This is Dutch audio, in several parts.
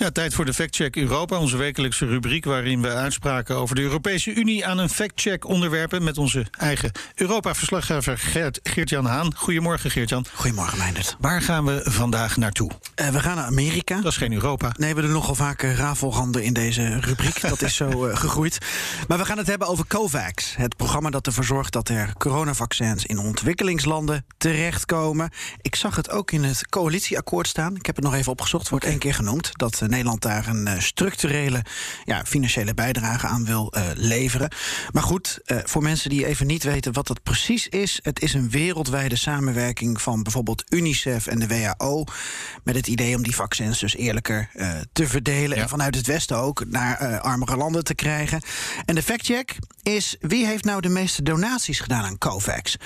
Ja, tijd voor de Factcheck Europa, onze wekelijkse rubriek waarin we uitspraken over de Europese Unie aan een factcheck onderwerpen met onze eigen Europa-verslaggever Geert, Geert-Jan Haan. Goedemorgen Geert-Jan. Goedemorgen Meindert. Waar gaan we vandaag naartoe? Uh, we gaan naar Amerika. Dat is geen Europa. Nee, we doen nogal vaak uh, rafelranden in deze rubriek. dat is zo uh, gegroeid. Maar we gaan het hebben over COVAX. Het programma dat ervoor zorgt dat er coronavaccins in ontwikkelingslanden terechtkomen. Ik zag het ook in het coalitieakkoord staan. Ik heb het nog even opgezocht, wordt één keer genoemd. Dat Nederland daar een uh, structurele ja, financiële bijdrage aan wil uh, leveren. Maar goed, voor mensen die even niet weten wat dat precies is, het is een wereldwijde samenwerking van bijvoorbeeld UNICEF en de WHO. Met het idee om die vaccins dus eerlijker te verdelen. Ja. En vanuit het Westen ook naar armere landen te krijgen. En de factcheck is: wie heeft nou de meeste donaties gedaan aan COVAX?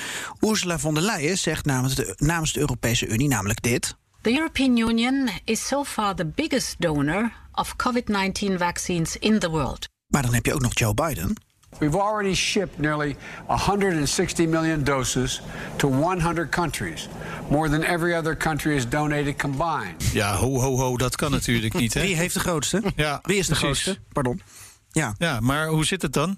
Ursula von der Leyen zegt namens de, namens de Europese Unie namelijk dit. The European Union is so far the biggest donor of COVID 19 vaccines in the world. Maar dan heb je ook nog Joe Biden. We've already shipped nearly 160 million doses to 100 countries. More than every other country has donated combined. Ja, ho, ho, ho, dat kan natuurlijk niet. Hè? Wie heeft de grootste? Ja, Wie is de precies. grootste? Pardon. Ja. ja, maar hoe zit het dan?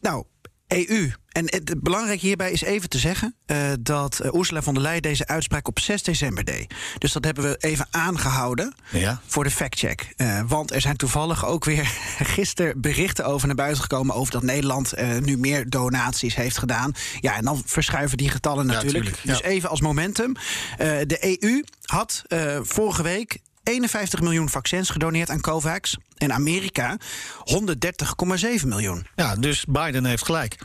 Nou, EU. En het belangrijke hierbij is even te zeggen uh, dat uh, Ursula von der Leyen deze uitspraak op 6 december deed. Dus dat hebben we even aangehouden ja. voor de factcheck. Uh, want er zijn toevallig ook weer gisteren berichten over naar buiten gekomen over dat Nederland nu meer donaties heeft gedaan. Ja, en dan verschuiven die getallen natuurlijk. Ja, tuurlijk, dus even als momentum. de EU had vorige week 51 miljoen vaccins gedoneerd aan COVAX. En Amerika 130,7 miljoen. Ja, dus Biden heeft gelijk.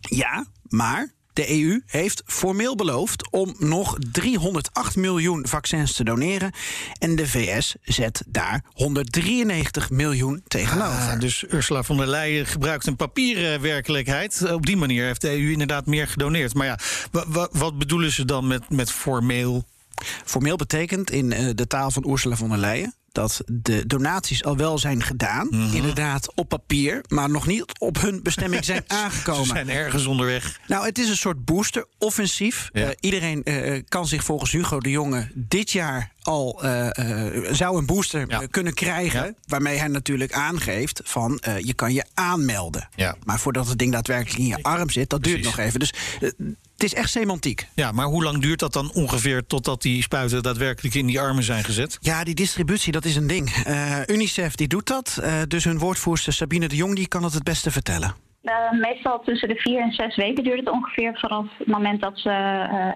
Ja, maar de EU heeft formeel beloofd om nog 308 miljoen vaccins te doneren. En de VS zet daar 193 miljoen tegenover. Ah, dus Ursula von der Leyen gebruikt een papieren werkelijkheid. Op die manier heeft de EU inderdaad meer gedoneerd. Maar ja, wat bedoelen ze dan met, met formeel? Formeel betekent in de taal van Ursula von der Leyen dat de donaties al wel zijn gedaan. Mm -hmm. Inderdaad, op papier, maar nog niet op hun bestemming zijn aangekomen. Ze zijn ergens onderweg. Nou, het is een soort booster-offensief. Ja. Uh, iedereen uh, kan zich volgens Hugo de Jonge dit jaar al uh, zou een booster ja. kunnen krijgen. Ja. Waarmee hij natuurlijk aangeeft van je kan je aanmelden. Maar voordat het ding daadwerkelijk in je arm zit, dat Precies. duurt nog even. Dus het is echt semantiek. Ja, maar hoe lang duurt dat dan ongeveer totdat die spuiten daadwerkelijk in die armen zijn gezet? Ja, die distributie, dat is een ding. UNICEF die doet dat. Dus hun woordvoerster Sabine de Jong die kan het het beste vertellen. Uh, meestal tussen de vier en zes weken duurt het ongeveer vanaf het moment dat ze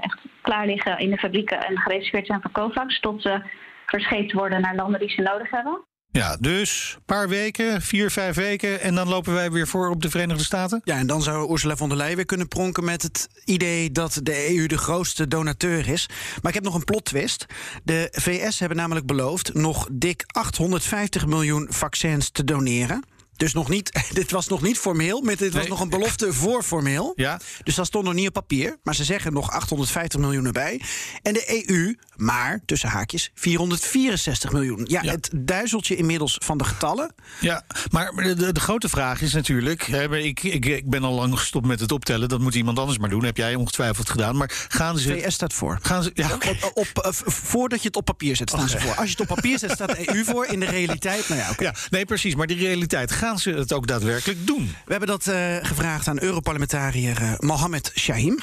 echt klaar liggen in de fabrieken en gereserveerd zijn voor COVAX, tot ze verscheept worden naar landen die ze nodig hebben. Ja, dus een paar weken, vier, vijf weken... en dan lopen wij weer voor op de Verenigde Staten? Ja, en dan zou Ursula von der Leyen weer kunnen pronken... met het idee dat de EU de grootste donateur is. Maar ik heb nog een plot twist. De VS hebben namelijk beloofd nog dik 850 miljoen vaccins te doneren... Dus nog niet, dit was nog niet formeel, maar dit was Nee. nog een belofte voor formeel. Ja. Dus dat stond nog niet op papier. Maar ze zeggen nog 850 miljoen erbij. En de EU, maar tussen haakjes, 464 miljoen. Ja, Ja. het duizeltje inmiddels van de getallen. Ja, maar de, de, grote vraag is natuurlijk... Hè, ik, ik, ik ben al lang gestopt met het optellen. Dat moet iemand anders maar doen. Heb jij ongetwijfeld gedaan. Maar gaan ze... VS staat voor. Gaan ze ja. Op, op, eh, voordat je het op papier zet, staan ze voor. Als je het op papier zet, staat de EU voor. In de realiteit, nou ja, ja, nee, precies. Maar die realiteit, gaan ze het ook daadwerkelijk doen? We hebben dat eh, gevraagd aan Europarlementariër eh, Mohamed Shahim.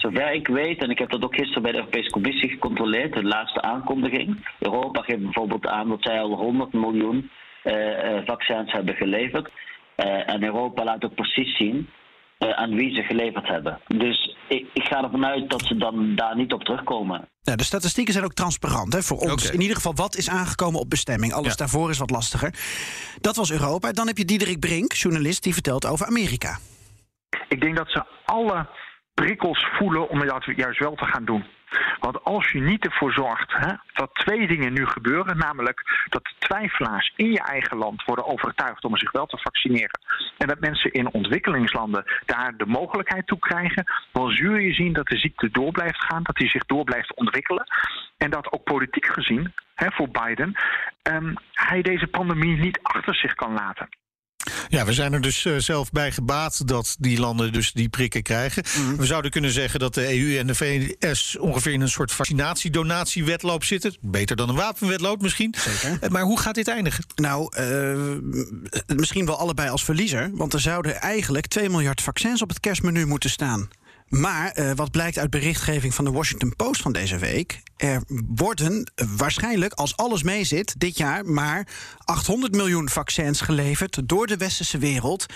Zover ik weet, en ik heb dat ook gisteren bij de Europese Commissie gecontroleerd, de laatste aankondiging. Europa geeft bijvoorbeeld aan dat zij al 100 miljoen eh, eh, vaccins hebben geleverd. Eh, en Europa laat ook precies zien eh, aan wie ze geleverd hebben. Dus ik, ik ga ervan uit dat ze dan daar niet op terugkomen. Nou, de statistieken zijn ook transparant hè, voor ons. In ieder geval, wat is aangekomen op bestemming? Alles Ja. daarvoor is wat lastiger. Dat was Europa. Dan heb je Diederik Brink, journalist, die vertelt over Amerika. Ik denk dat ze alle prikkels voelen om dat juist wel te gaan doen. Want als je niet ervoor zorgt hè, dat twee dingen nu gebeuren, namelijk dat twijfelaars in je eigen land worden overtuigd om zich wel te vaccineren, en dat mensen in ontwikkelingslanden daar de mogelijkheid toe krijgen, dan zul je zien dat de ziekte door blijft gaan, dat die zich door blijft ontwikkelen. En dat ook politiek gezien, hè, voor Biden, um, hij deze pandemie niet achter zich kan laten. Ja, we zijn er dus uh, zelf bij gebaat dat die landen dus die prikken krijgen. Mm. We zouden kunnen zeggen dat de EU en de VS ongeveer in een soort vaccinatiedonatiewetloop zitten. Beter dan een wapenwetloop misschien. Zeker. Uh, maar hoe gaat dit eindigen? Nou, uh, misschien wel allebei als verliezer. Want er zouden eigenlijk 2 miljard vaccins op het kerstmenu moeten staan. Maar uh, wat blijkt uit berichtgeving van de Washington Post van deze week. Er worden waarschijnlijk, als alles meezit, dit jaar maar 800 miljoen vaccins geleverd door de westerse wereld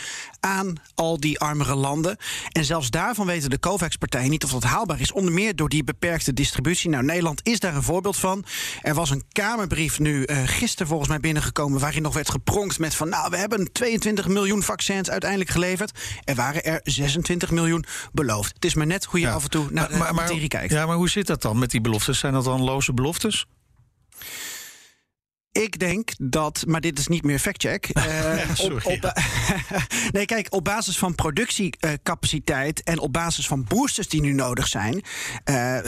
aan al die armere landen. En zelfs daarvan weten de COVAX-partijen niet of dat haalbaar is. Onder meer door die beperkte distributie. Nou, Nederland is daar een voorbeeld van. Er was een Kamerbrief nu uh, gisteren volgens mij binnengekomen. waarin nog werd gepronkt met van. Nou, we hebben 22 miljoen vaccins uiteindelijk geleverd. Er waren er 26 miljoen beloofd. Het is maar net hoe je ja. af en toe naar de maar, materie kijkt. Ja, maar hoe zit dat dan met die beloftes? Zijn dat dan loze beloftes? Ik denk dat, maar dit is niet meer factcheck. Sorry, op, op, nee, kijk, op basis van productiecapaciteit en op basis van boosters die nu nodig zijn, uh,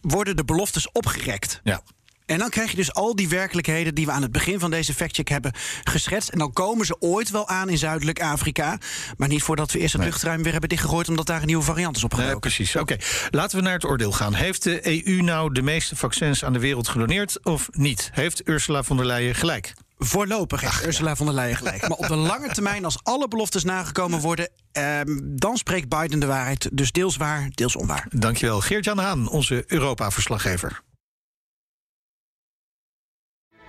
worden de beloftes opgerekt. Ja. En dan krijg je dus al die werkelijkheden die we aan het begin van deze factcheck hebben geschetst. En dan komen ze ooit wel aan in Zuidelijk Afrika. Maar niet voordat we eerst het nee. luchtruim weer hebben dichtgegooid. omdat daar een nieuwe variant is opgedoken. Nee, precies. Oké, okay. laten we naar het oordeel gaan. Heeft de EU nou de meeste vaccins aan de wereld gedoneerd of niet? Heeft Ursula von der Leyen gelijk? Voorlopig heeft Ach, Ursula ja. von der Leyen gelijk. Maar op de lange termijn, als alle beloftes nagekomen worden... Eh, dan spreekt Biden de waarheid. Dus deels waar, deels onwaar. Dankjewel. Geert-Jan Haan, onze Europa-verslaggever.